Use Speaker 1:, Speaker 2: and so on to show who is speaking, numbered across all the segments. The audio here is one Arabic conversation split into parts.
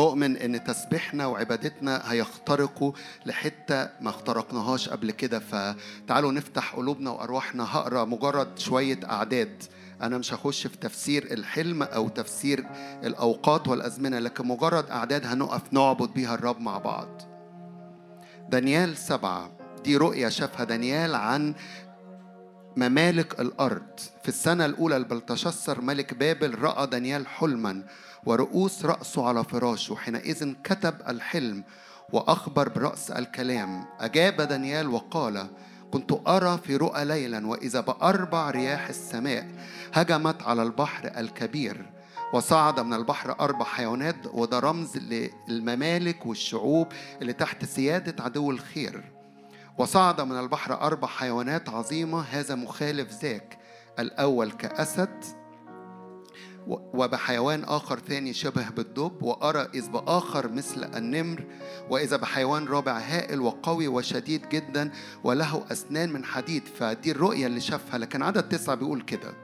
Speaker 1: أؤمن إن تسبيحنا وعبادتنا هيخترقوا لحتة ما اخترقناهاش قبل كده. فتعالوا نفتح قلوبنا وأرواحنا. هقرأ مجرد شوية أعداد. أنا مش هخش في تفسير الحلم أو تفسير الأوقات والأزمنة لكن مجرد أعداد هنقف نعبد بيها الرب مع بعض. دانيال سبعة. دي رؤية شافها دانيال عن ممالك الأرض. في السنة الأولى لبلتشسر ملك بابل رأى دانيال حلما ورؤوس رأسه على فراشه حينئذ كتب الحلم وأخبر برأس الكلام. أجاب دانيال وقال كنت أرى في رؤى ليلا وإذا بأربع رياح السماء هجمت على البحر الكبير. وصعد من البحر أربع حيوانات وده رمز للممالك والشعوب اللي تحت سيادة عدو الخير. وصعد من البحر أربع حيوانات عظيمة هذا مخالف ذاك. الأول كأسد وبحيوان آخر ثاني شبه بالدب وأرى إذ بآخر مثل النمر وإذا بحيوان رابع هائل وقوي وشديد جدا وله أسنان من حديد. فدي الرؤية اللي شافها لكن عدد تسعة بيقول كده.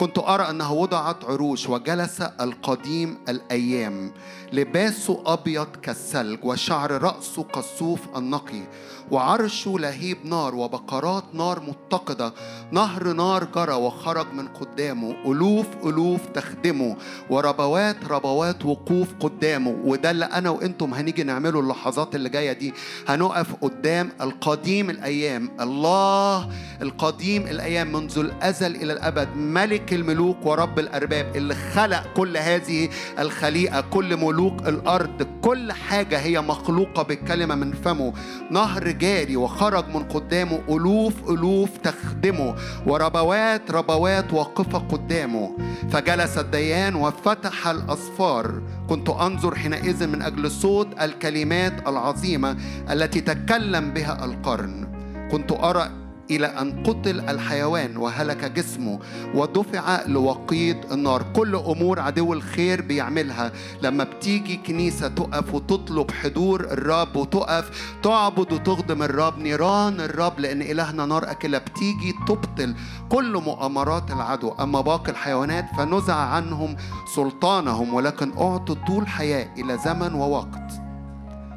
Speaker 1: كنت أرى أنه وضعت عروش وجلس القديم الأيام. لباسه أبيض كالثلج وشعر رأسه كالصوف النقي. وعرشه لهيب نار وبقرات نار متقدة. نهر نار جرى وخرج من قدامه. ألوف ألوف تخدمه. وربوات ربوات وقوف قدامه. وده اللي أنا وإنتم هنيجي نعمله اللحظات اللي جاية دي. هنقف قدام القديم الأيام. الله القديم الأيام منذ الأزل إلى الأبد. ملك الملوك ورب الأرباب اللي خلق كل هذه الخليقة كل ملوك الأرض. كل حاجة هي مخلوقة بالكلمة من فمه. نهر جاري وخرج من قدامه ألوف ألوف تخدمه وربوات ربوات واقفة قدامه. فجلس الديان وفتح الأصفار. كنت أنظر حينئذ من أجل صوت الكلمات العظيمة التي تكلم بها القرن. كنت أرى إلى أن قتل الحيوان وهلك جسمه ودفع لوقيد النار. كل أمور عدو الخير بيعملها. لما بتيجي كنيسة تقف وتطلب حضور الرب وتقف تعبد وتخدم الرب. نيران الرب لأن إلهنا نار أكلة. بتيجي تبطل كل مؤامرات العدو. أما باقي الحيوانات فنزع عنهم سلطانهم. ولكن أعطوا طول حياة إلى زمن ووقت.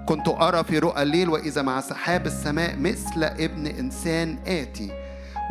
Speaker 1: كنت أرى في رؤى الليل وإذا مع سحاب السماء مثل ابن إنسان آتي.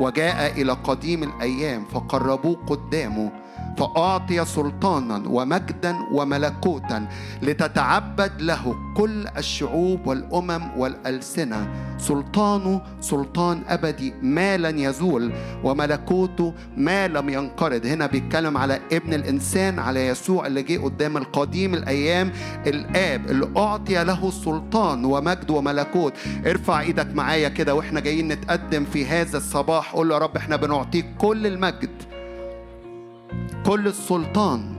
Speaker 1: وجاء إلى قديم الأيام فقربوه قدامه. فأعطي سلطانا ومجدا وملكوتا لتتعبد له كل الشعوب والأمم والألسنة. سلطانه سلطان أبدي ما لن يزول. وملكوته ما لم ينقرض. هنا بيتكلم على ابن الإنسان على يسوع اللي جه قدام القديم الأيام الآب. اللي أعطي له سلطان ومجد وملكوت. ارفع إيدك معايا كده وإحنا جايين نتقدم في هذا الصباح. قول له يا رب إحنا بنعطيك كل المجد. كل السلطان.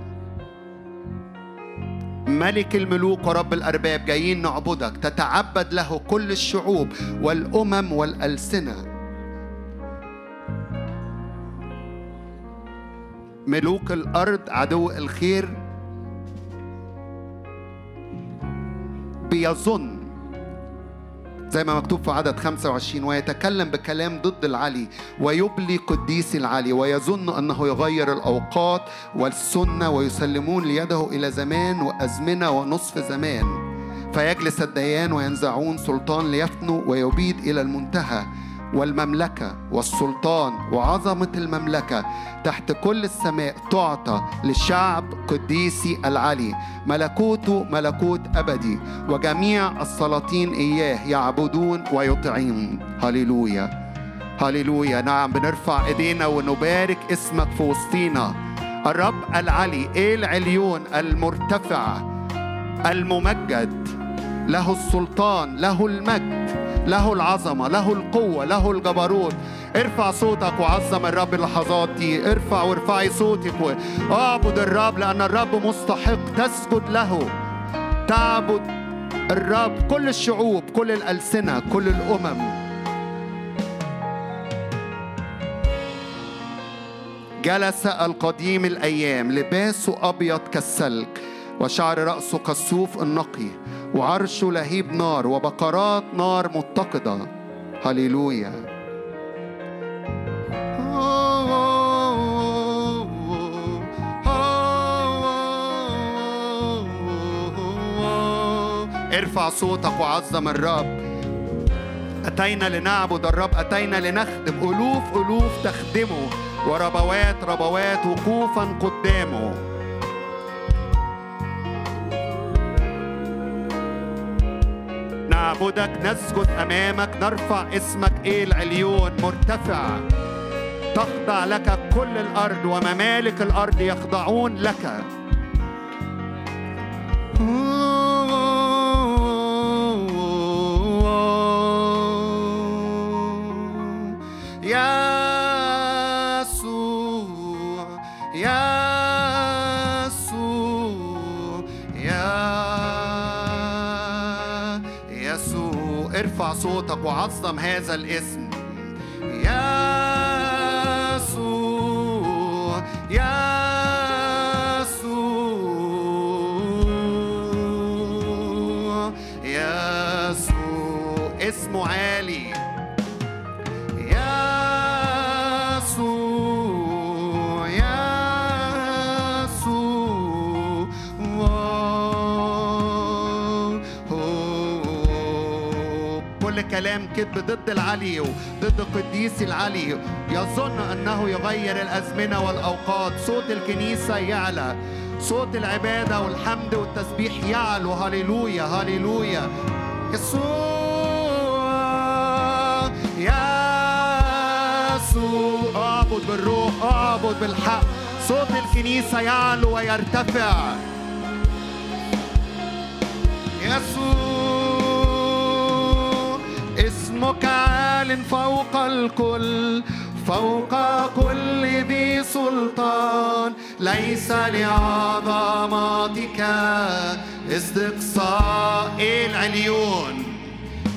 Speaker 1: ملك الملوك ورب الأرباب جايين نعبدك. تتعبد له كل الشعوب والأمم والألسنة. ملوك الأرض عدو الخير. بيظن زي ما مكتوب في عدد 25 ويتكلم بكلام ضد العلي ويبلي قديس العلي ويظن أنه يغير الأوقات والسنة ويسلمون ليده إلى زمان وأزمنة ونصف زمان. فيجلس الديان وينزعون سلطان ليفنوا ويبيد إلى المنتهى. والمملكة والسلطان وعظمة المملكة تحت كل السماء تعطى للشعب قديسي العلي ملكوته ملكوت أبدي وجميع السلاطين إياه يعبدون ويطيعون هللويا هللويا. نعم بنرفع إيدينا ونبارك اسمك في وسطينا. الرب العلي إيه العليون المرتفع الممجد له السلطان له المجد. له العظمة له القوة له الجبروت. ارفع صوتك وعظم الرب اللحظات دي. ارفع وارفعي صوتك واعبد الرب لأن الرب مستحق. تسجد له. تعبد الرب. كل الشعوب كل الألسنة كل الأمم. جلس القديم الأيام. لباسه أبيض كالثلج وشعر رأسه كالصوف النقي. وعرشه لهيب نار وبقرات نار متقدة. هللويا. ارفع صوتك وعظم الرب. أتينا لنعبد الرب أتينا لنخدم. ألوف ألوف تخدمه. وربوات ربوات وقوفا قدامه. نعبدك نسجد أمامك نرفع اسمك إيه العليون مرتفع. تخضع لك كل الأرض وممالك الأرض يخضعون لك. صوتك وعظم هذا الاسم. كلام كذب ضد العلي وضد قديس العلي. يظن أنه يغير الأزمنة والأوقات. صوت الكنيسة يعلى. صوت العبادة والحمد والتسبيح يعلو. هللويا هللويا. يسوع يسوع. أعبد بالروح أعبد بالحق. صوت الكنيسة يعلو ويرتفع. عال فوق الكل فوق كل ذي سلطان. ليس لعظمتك استقصاء العليون.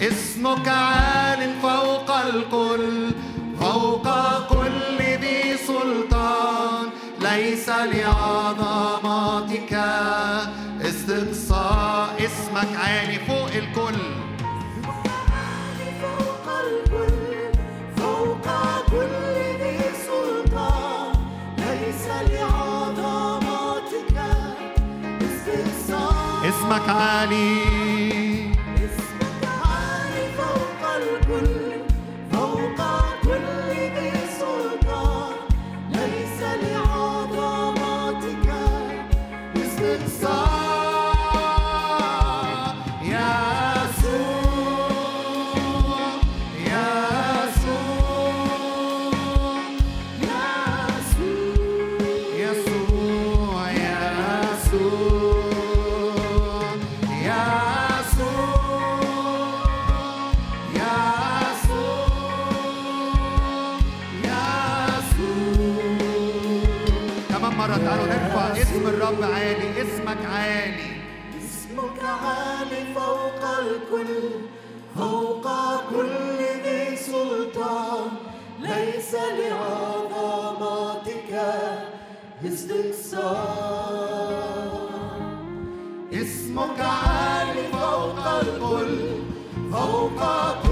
Speaker 1: اسمك عال فوق الكل فوق كل ذي سلطان. ليس لعظمتك استقصاء اسمك عالي. فوق
Speaker 2: استقصاء
Speaker 1: اسمك عالي
Speaker 2: فوق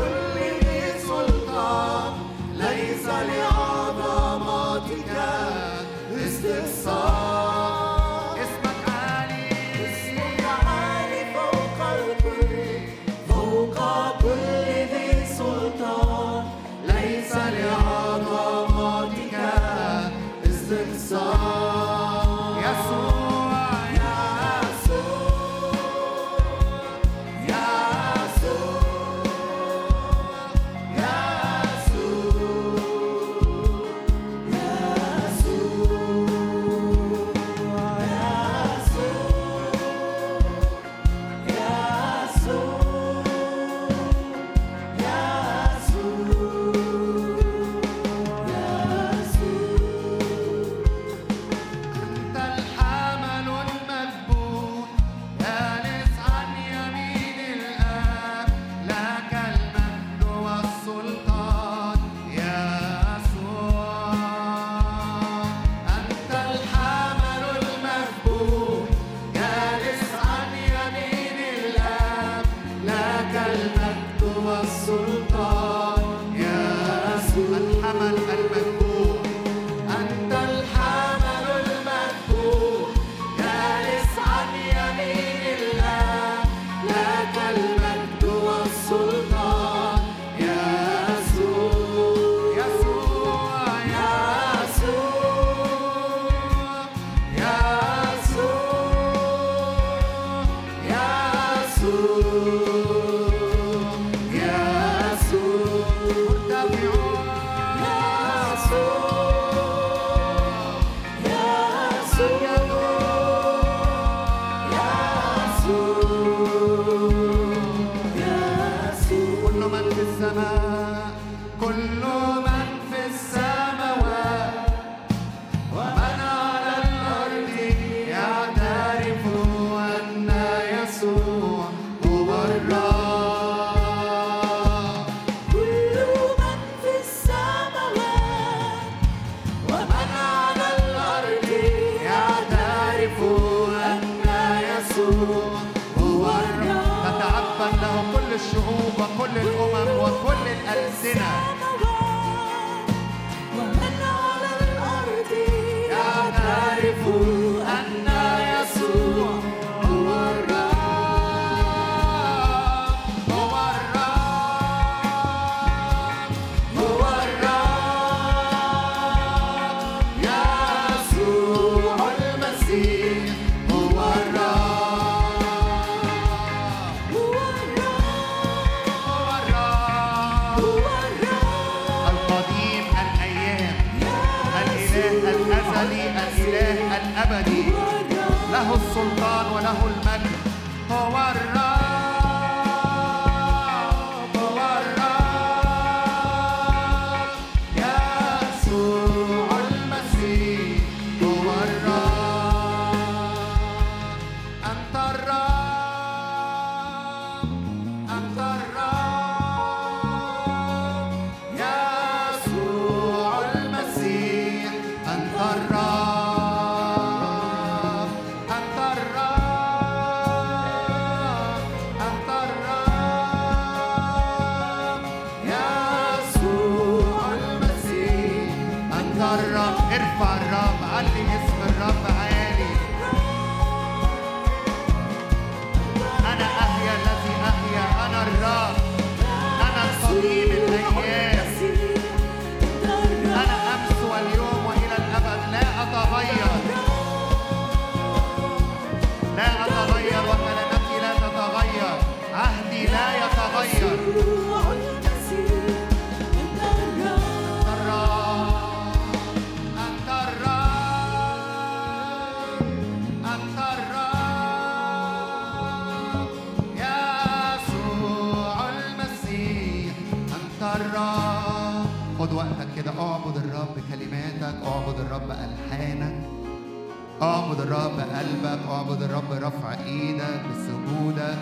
Speaker 1: اعبد الرب بقلبك اعبد الرب رفع إيدك بسجودك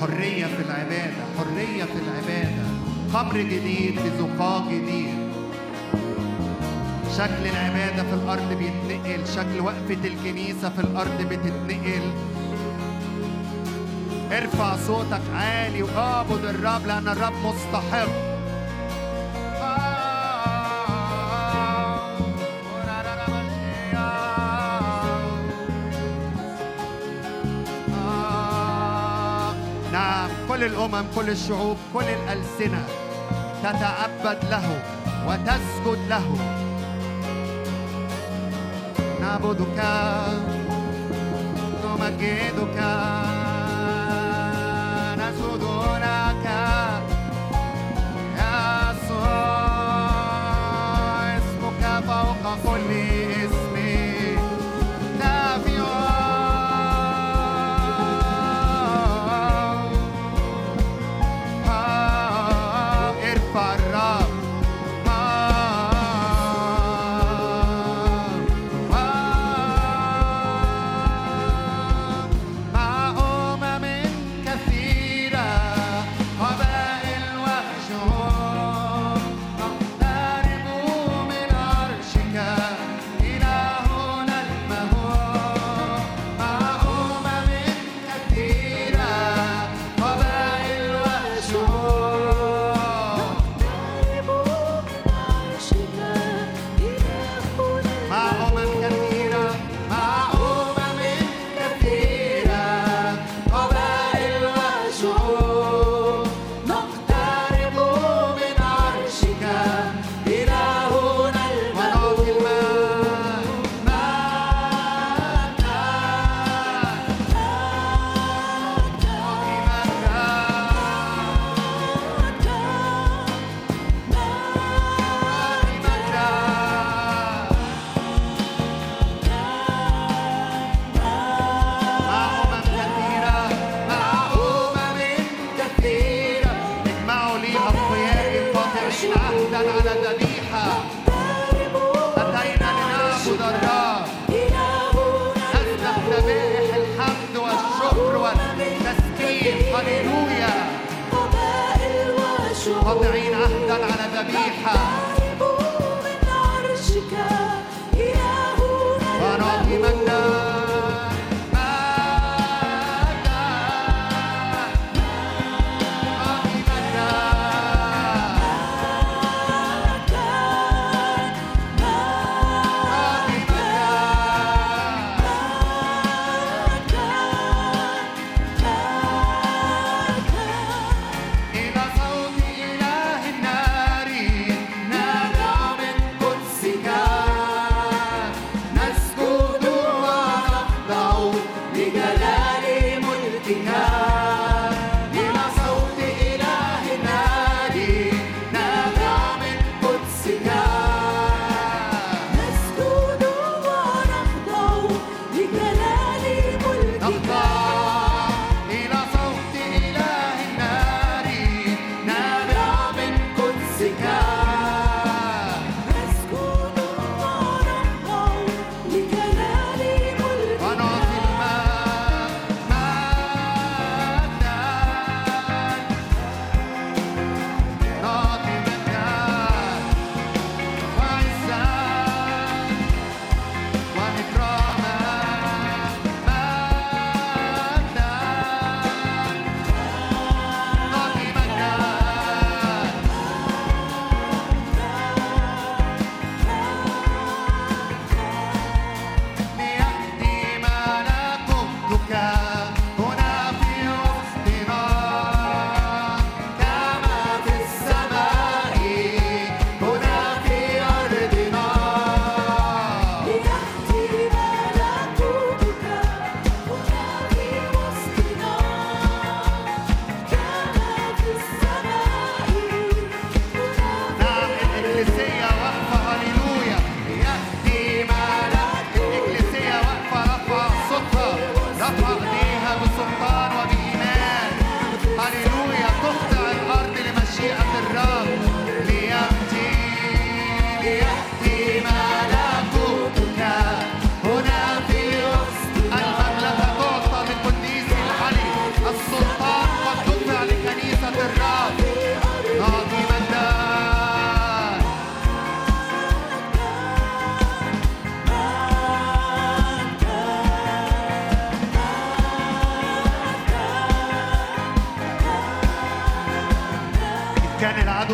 Speaker 1: حرية في العبادة حرية في العبادة. قبر جديد بذقاق جديد. شكل العبادة في الأرض بيتنقل شكل وقفة الكنيسة في الأرض بتتنقل. ارفع صوتك عالي واعبد الرب لأن الرب مستحق. الأمم كل الشعوب كل الألسنة تتعبد له وتسجد له. نعبدك نمجدك نسجد لك. اسمك فوق كل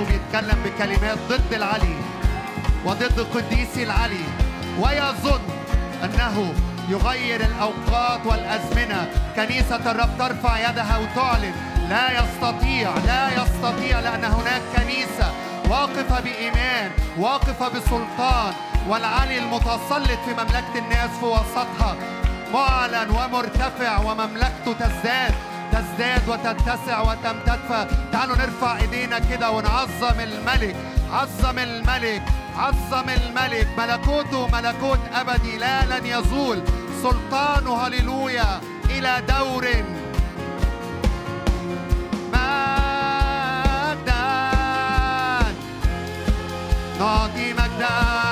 Speaker 1: بيتكلم بكلمات ضد العلي وضد قديسي العلي ويظن أنه يغير الأوقات والأزمنة. كنيسة الرب ترفع يدها وتعلن لا يستطيع لا يستطيع لأن هناك كنيسة واقفة بإيمان واقفة بسلطان. والعلي المتسلط في مملكة الناس في وسطها معلن ومرتفع ومملكته تزداد. تزداد وتتسع وتمتد فتعالوا نرفع إيدينا كده ونعظم الملك عظم الملك عظم الملك. ملكوته ملكوت أبدي لا لن يزول. سلطانه هللويا إلى دور. مجدا نعطي مجدا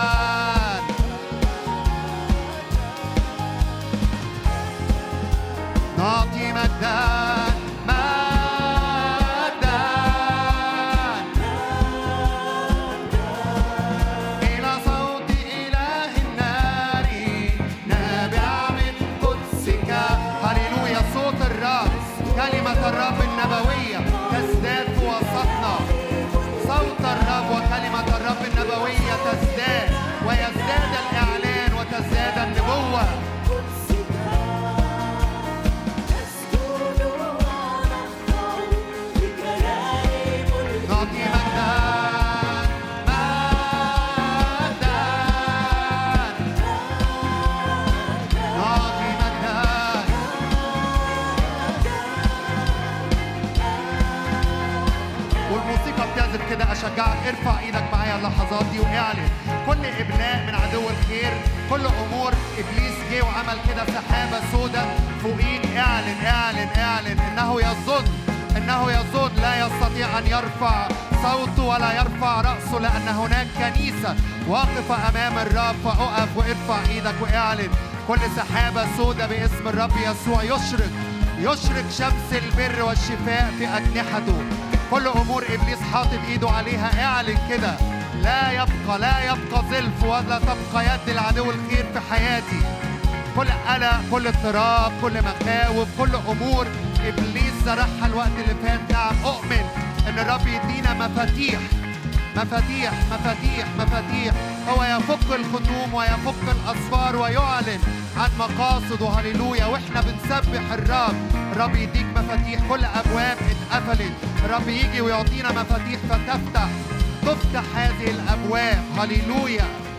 Speaker 1: بتعزف كده اشجعك ارفع إيدك معايا اللحظات دي واعلن. كل ابلاء من عدو الخير كل أمور إبليس جه وعمل كده سحابة سوداء فوقيك. اعلن اعلن اعلن. إنه يظن إنه يظن لا يستطيع أن يرفع صوته ولا يرفع رأسه لأن هناك كنيسة واقفة أمام الرب. فأقف وارفع إيدك واعلن. كل سحابة سوداء باسم الرب يسوع. يشرق يشرق شمس البر والشفاء في أجنحته. كل أمور إبليس حاطط إيده عليها. اعلن كده. لا يبقى لا يبقى زلف ولا تبقى يد العدو الخير في حياتي. كل قلق كل اضطراب كل مخاوف كل أمور إبليس زرعها الوقت اللي فات نعم أؤمن إن الرب يدينا مفاتيح. مفاتيح مفاتيح مفاتيح. هو يفك الختوم ويفك الأسفار ويعلن عن مقاصده. هللويا. وإحنا بنسبح الرب. الرب يديك مفاتيح. كل أبواب اتقفلت. الرب يجي ويعطينا مفاتيح فتفتح تفتح هذه الأبواب. هللويا.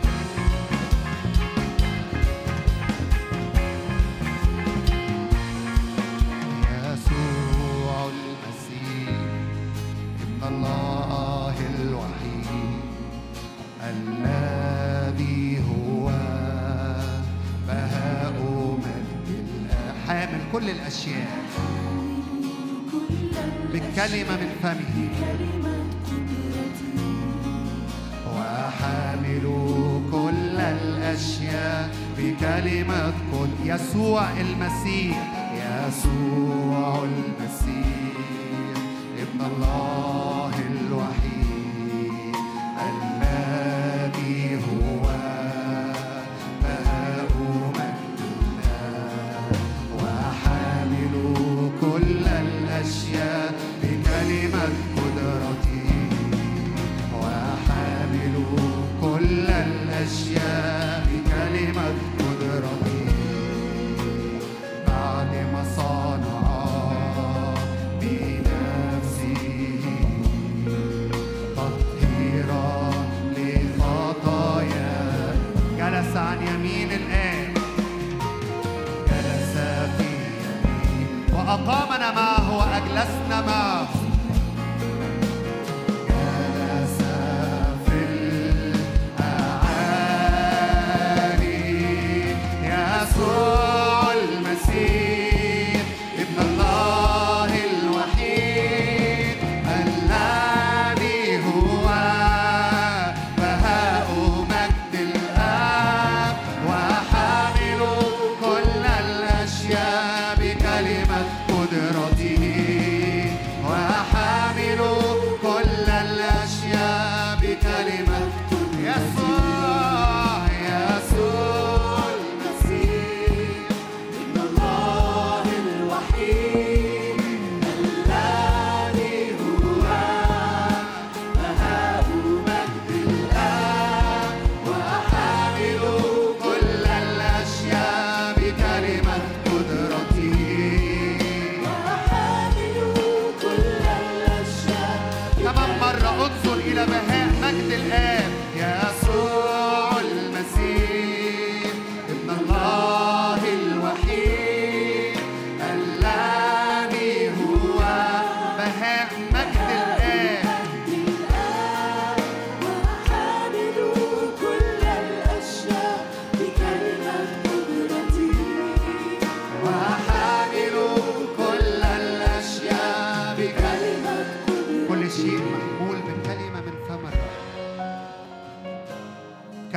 Speaker 1: الأشياء. بالكلمة من فمه. وحامل كل الأشياء بكلمة كل يسوع المسيح يسوع المسيح.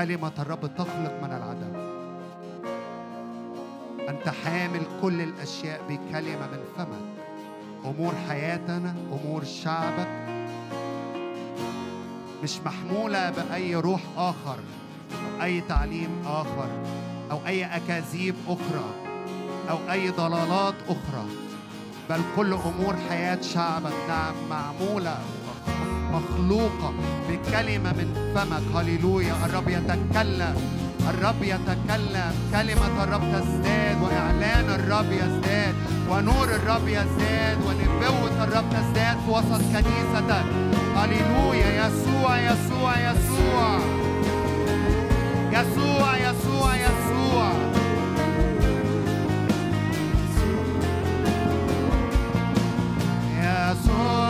Speaker 1: كلمة الرب تخلق من العدم. أنت حامل كل الأشياء بكلمة من فمك. أمور حياتنا أمور شعبك. مش محمولة بأي روح آخر أو أي تعليم آخر أو أي أكاذيب أخرى أو أي ضلالات أخرى بل كل أمور حياة شعبك. نعم معمولة. مخلوقة بكلمة من فمك. هللويا. الرب يتكلم. الرب يتكلم. كلمة الرب تزداد وإعلان الرب يزداد ونور الرب يزداد ونبوة الرب تزداد في وسط كنيستك. هللويا. يسوع يسوع يسوع. يسوع يسوع يسوع. يسوع.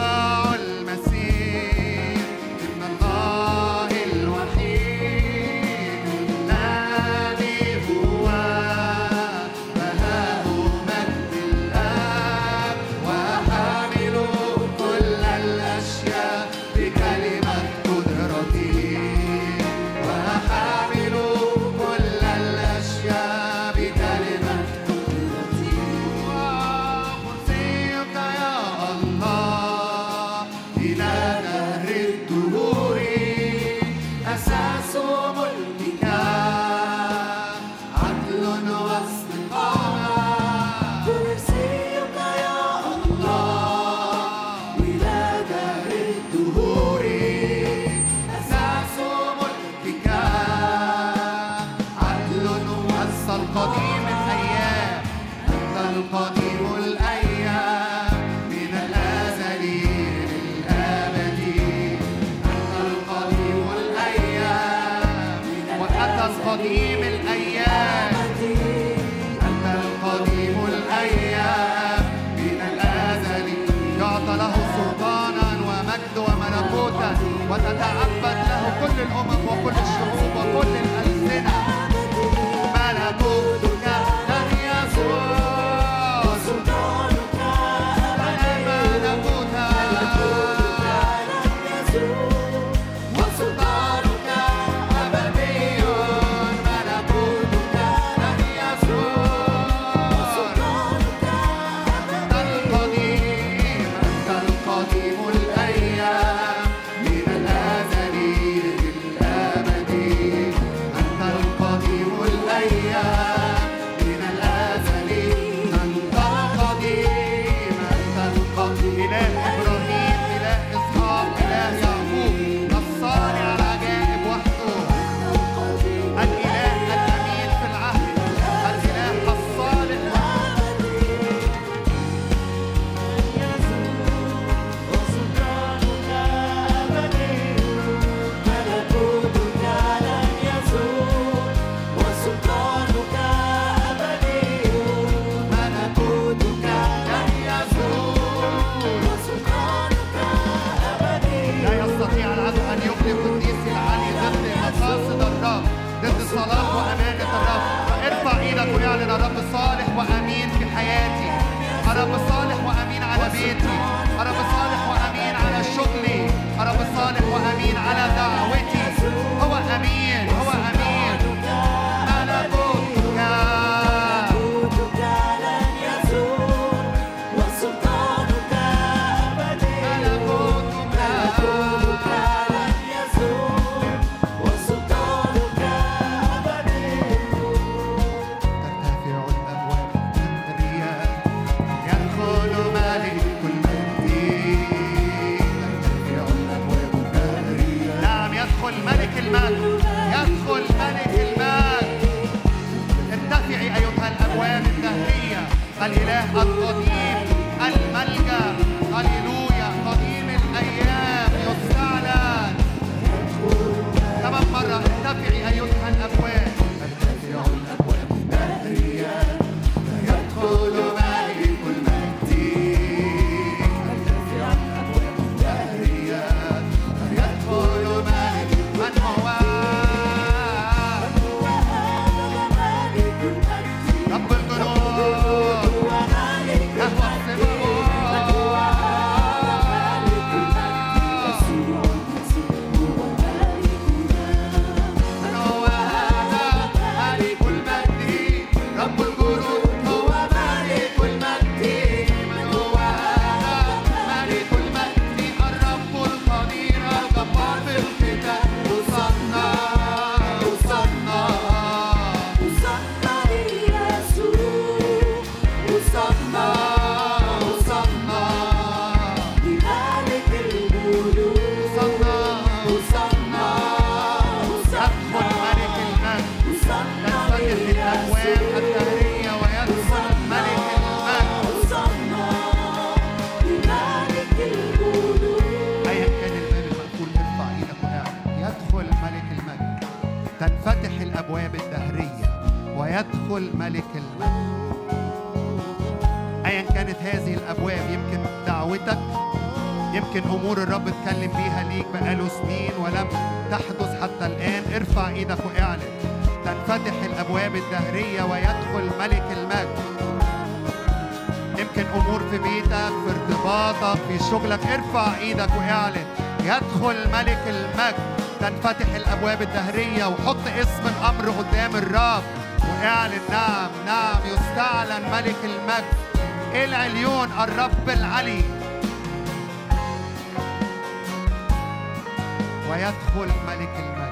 Speaker 1: اسمه الملك المجد ايا كانت هذه الأبواب يمكن دعوتك يمكن أمور الرب اتكلم بيها ليك بقاله سنين ولم تحدث حتى الآن. ارفع إيدك واعلن. تنفتح الأبواب الدهرية ويدخل ملك المجد يمكن أمور في بيتك في ارتباطك في شغلك. ارفع إيدك واعلن. يدخل ملك المجد تنفتح الأبواب الدهرية وحط اسم الأمر قدام الرب. اعلن نعم نعم يستعلن ملك المجد. إيه العليون؟ الرب العلي. ويدخل ملك المجد.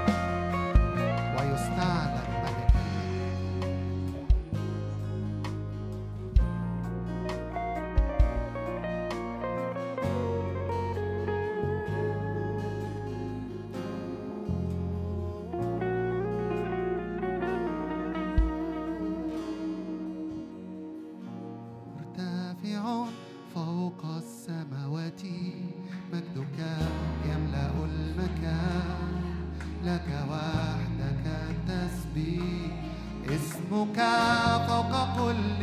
Speaker 1: فوق كل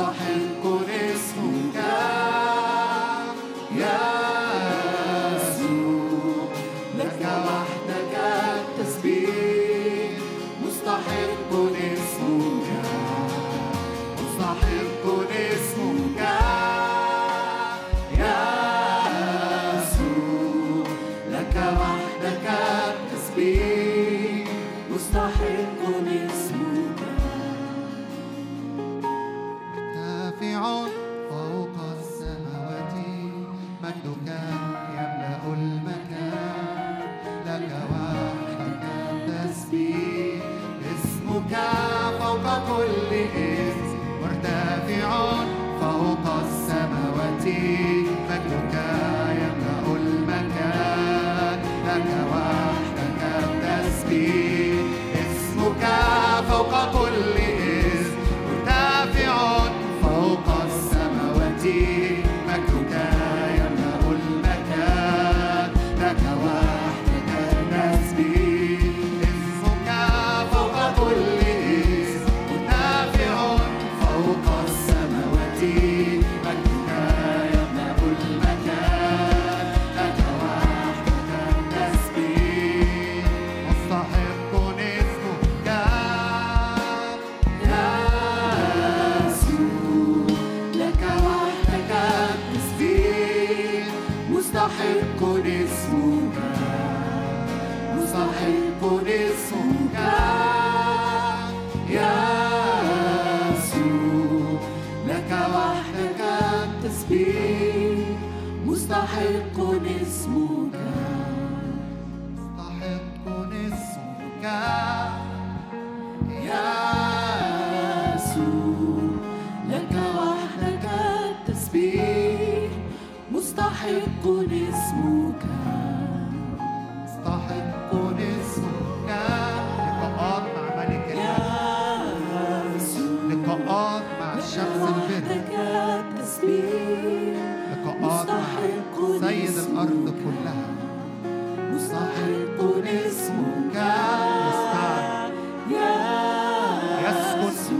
Speaker 1: our
Speaker 2: hands.
Speaker 1: see.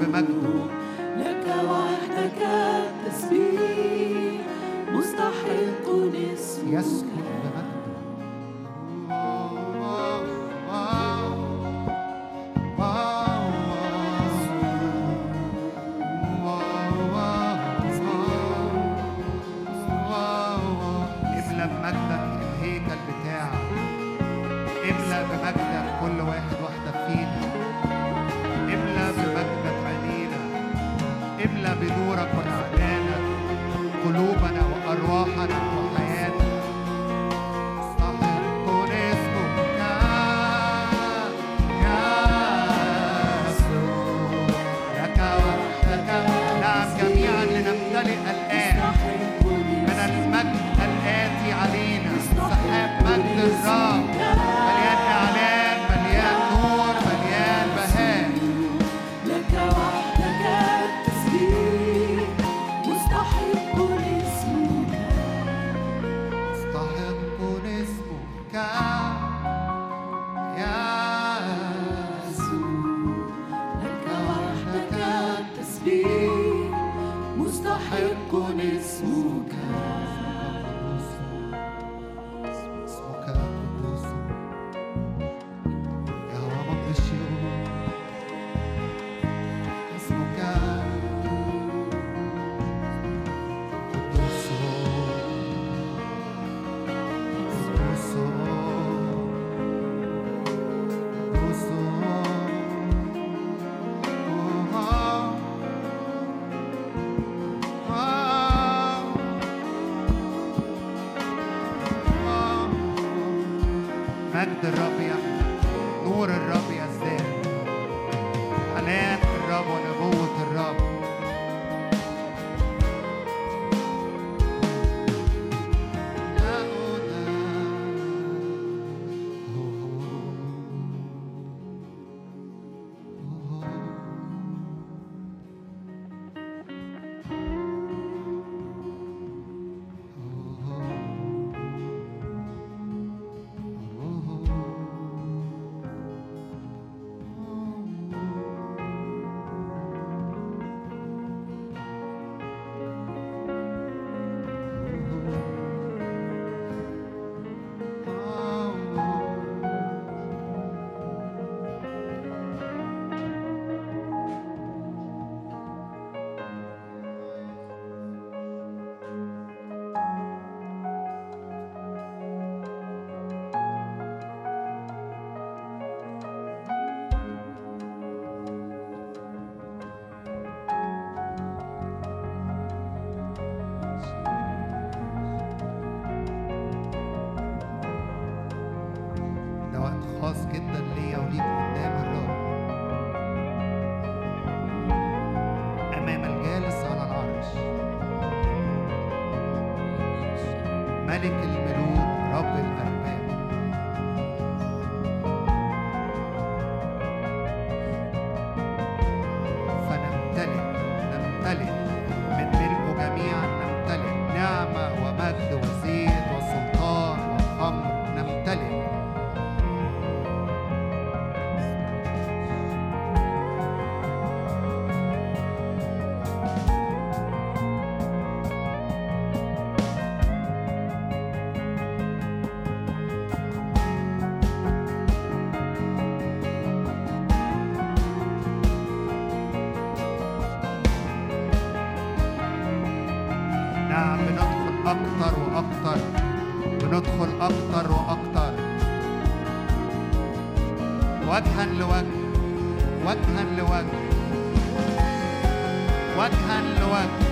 Speaker 1: بمجده
Speaker 2: لك وحدك التسبيح مستحق اسمك
Speaker 1: مجد الرب يملأ نور الرب يزداد حنان الرب ونبوة لوجه وجها لوجه وجها لوجه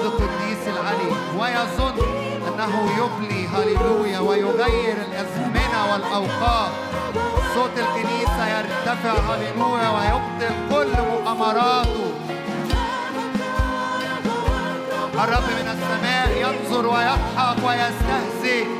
Speaker 1: الرب القديس العلي. ويظن أنه يبلي هللويا ويغير الأزمنة والأوقات. صوت الكنيسة يرتفع هللويا ويبطل كل مؤامراته. الرب من السماء ينظر ويضحك ويستهزئ.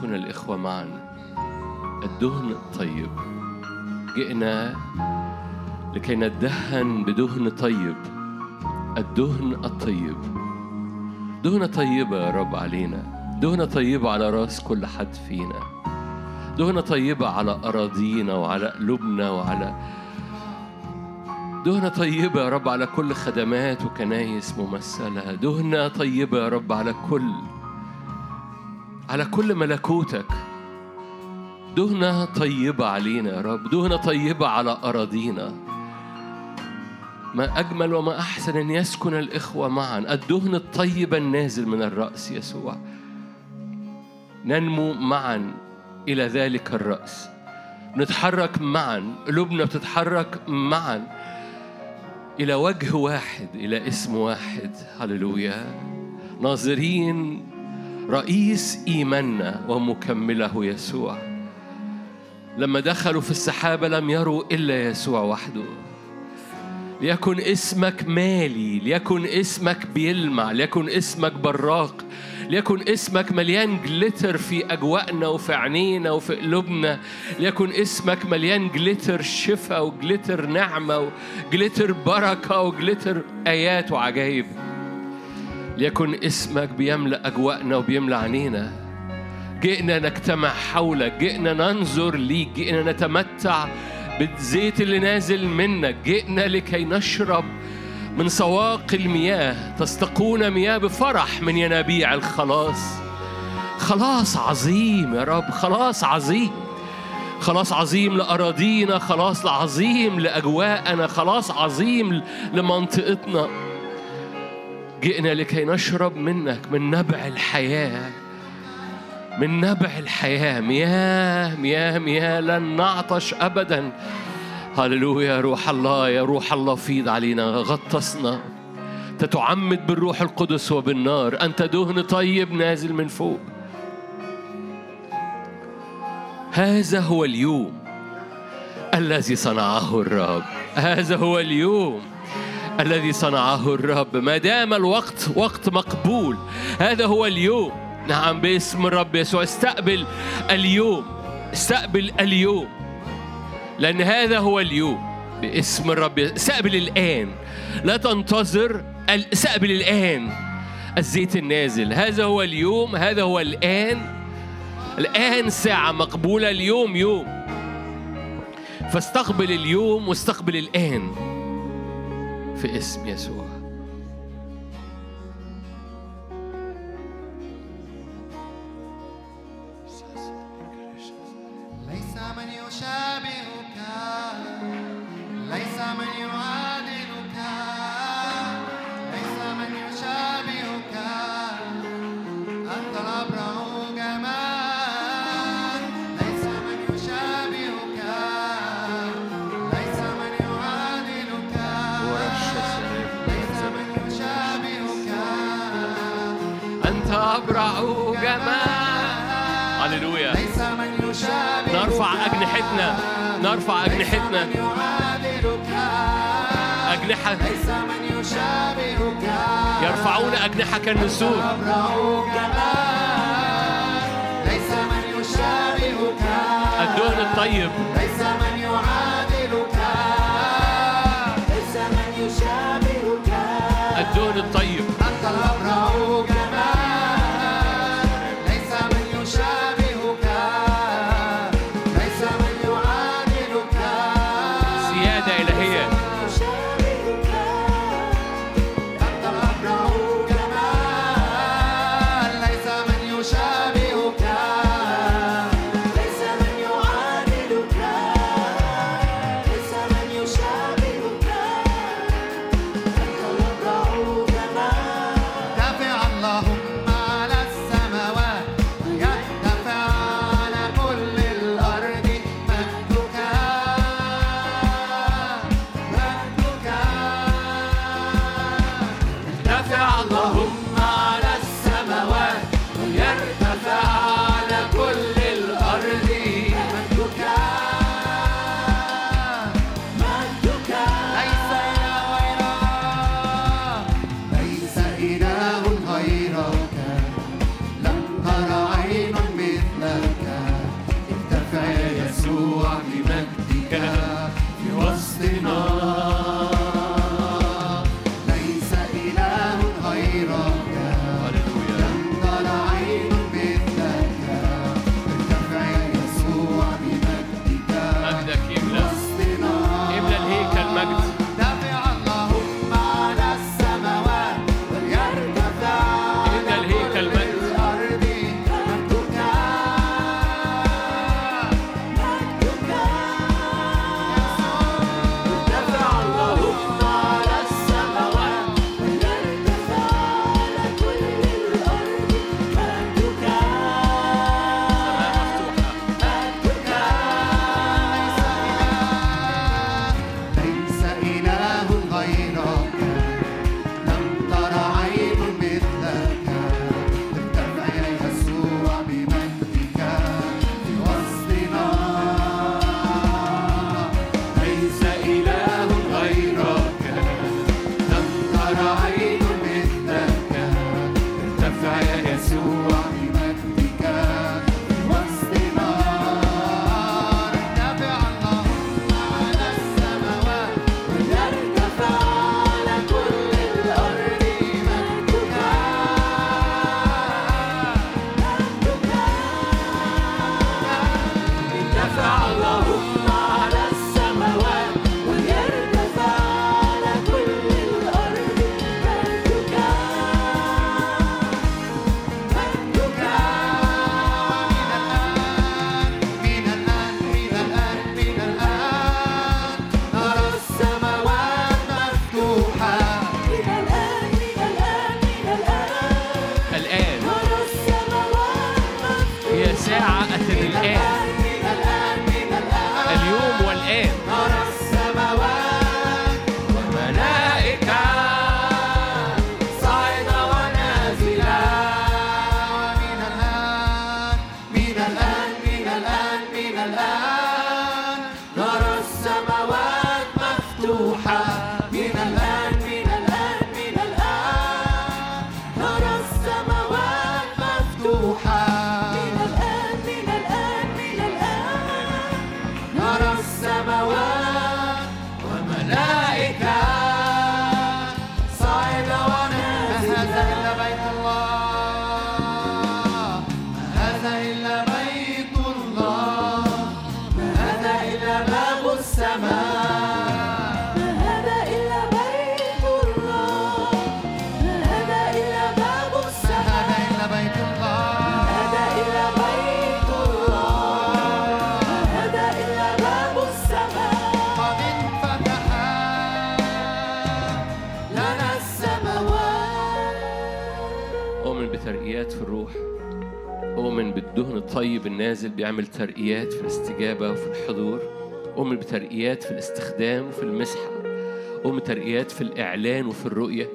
Speaker 3: يسكن الإخوة معا. الدهن الطيب جئنا لكي ندهن بدهن طيب. الدهن الطيب. دهنة طيبة يا رب علينا. دهنة طيبة على رأس كل حد فينا. دهنة طيبة على أراضينا وعلى قلوبنا وعلى دهنة طيبة يا رب على كل خدمات وكنايس ممثلة. دهنة طيبة يا رب على كل على كل ملكوتك. دهنة طيبة علينا يا رب. دهنة طيبة على أراضينا. ما أجمل وما أحسن أن يسكن الإخوة معا. الدهن الطيب النازل من الرأس يسوع. ننمو معا إلى ذلك الرأس. نتحرك معا. قلوبنا بتتحرك معا إلى وجه واحد إلى اسم واحد. هللويا. ناظرين رئيس إيماننا ومكمله يسوع. لما دخلوا في السحابة لم يروا إلا يسوع وحده. ليكن اسمك مالي ليكن اسمك بيلمع ليكن اسمك براق ليكن اسمك مليان جليتر في أجواءنا وفي عينينا وفي قلوبنا ليكن اسمك مليان جليتر شفاء وجليتر نعمة وجليتر بركة وجليتر آيات وعجائب ليكن اسمك بيملأ أجواءنا وبيملأ عينينا جئنا نجتمع حولك جئنا ننظر ليك جئنا نتمتع بالزيت اللي نازل منك. جئنا لكي نشرب من سواق المياه. تستقون مياه بفرح من ينابيع الخلاص. خلاص عظيم يا رب خلاص عظيم. خلاص عظيم لأراضينا خلاص عظيم لأجواءنا خلاص عظيم لمنطقتنا. جئنا لكي نشرب منك من نبع الحياة. من نبع الحياة. مياه مياه مياه لن نعطش أبدا. هللويا يا روح الله يا روح الله فيض علينا غطسنا. أنت تعمد بالروح القدس وبالنار. أنت دهن طيب نازل من فوق. هذا هو اليوم الذي صنعه الرب. هذا هو اليوم الذي صنعه الرب. ما دام الوقت وقت مقبول هذا هو اليوم. نعم باسم الرب يسوع. استقبل اليوم. استقبل اليوم. لأن هذا هو اليوم. باسم الرب استقبل الآن. لا تنتظر استقبل الآن. الزيت النازل. هذا هو اليوم. هذا هو الآن. الآن ساعة مقبولة. اليوم يوم. فاستقبل اليوم واستقبل الآن. في اسم يسوع
Speaker 1: ليس
Speaker 3: نرفع أجنحتنا. أجنحة. يرفعون أجنحة كالنسور. الدهن الطيب.
Speaker 1: ليس من
Speaker 3: أؤمن بالدهن الطيب النازل بيعمل ترقيات في الاستجابة وفي الحضور أؤمن بترقيات في الاستخدام وفي المسحة أؤمن بترقيات في الإعلان وفي الرؤية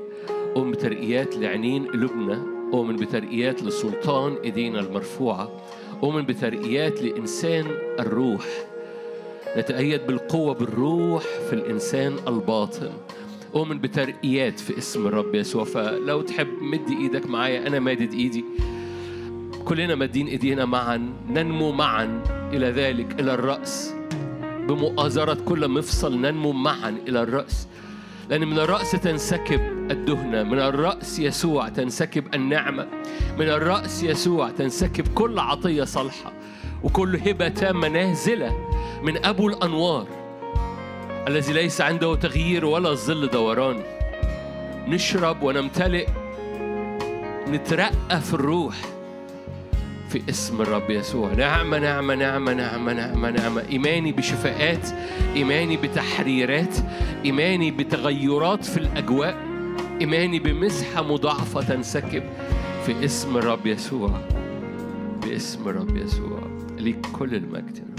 Speaker 3: أؤمن بترقيات لعينين قلوبنا أؤمن بترقيات لسلطان إيدينا المرفوعة أؤمن بترقيات لإنسان الروح. نتأيد بالقوة بالروح في الإنسان الباطن. أؤمن بترقيات في اسم الرب يسوع. فلو تحب مد إيدك معايا أنا مادد إيدي. كلنا مادين إيدينا معا ننمو معا إلى ذلك إلى الرأس. بمؤازرة كل مفصل ننمو معا إلى الرأس. لأن من الرأس تنسكب الدهنة من الرأس يسوع تنسكب النعمة من الرأس يسوع تنسكب كل عطية صالحة. وكل هبة تامة نازلة من أبو الأنوار. الذي ليس عنده تغيير ولا ظل دوران. نشرب ونمتلئ نترقى في الروح. في اسم الرب يسوع. نعمة نعمة نعمة نعمة نعمة نعمة إيماني بشفاءات إيماني بتحريرات إيماني بتغيرات في الأجواء إيماني بمسحة مضاعفة تنسكب في اسم الرب يسوع. باسم الرب يسوع. ليك كل المجد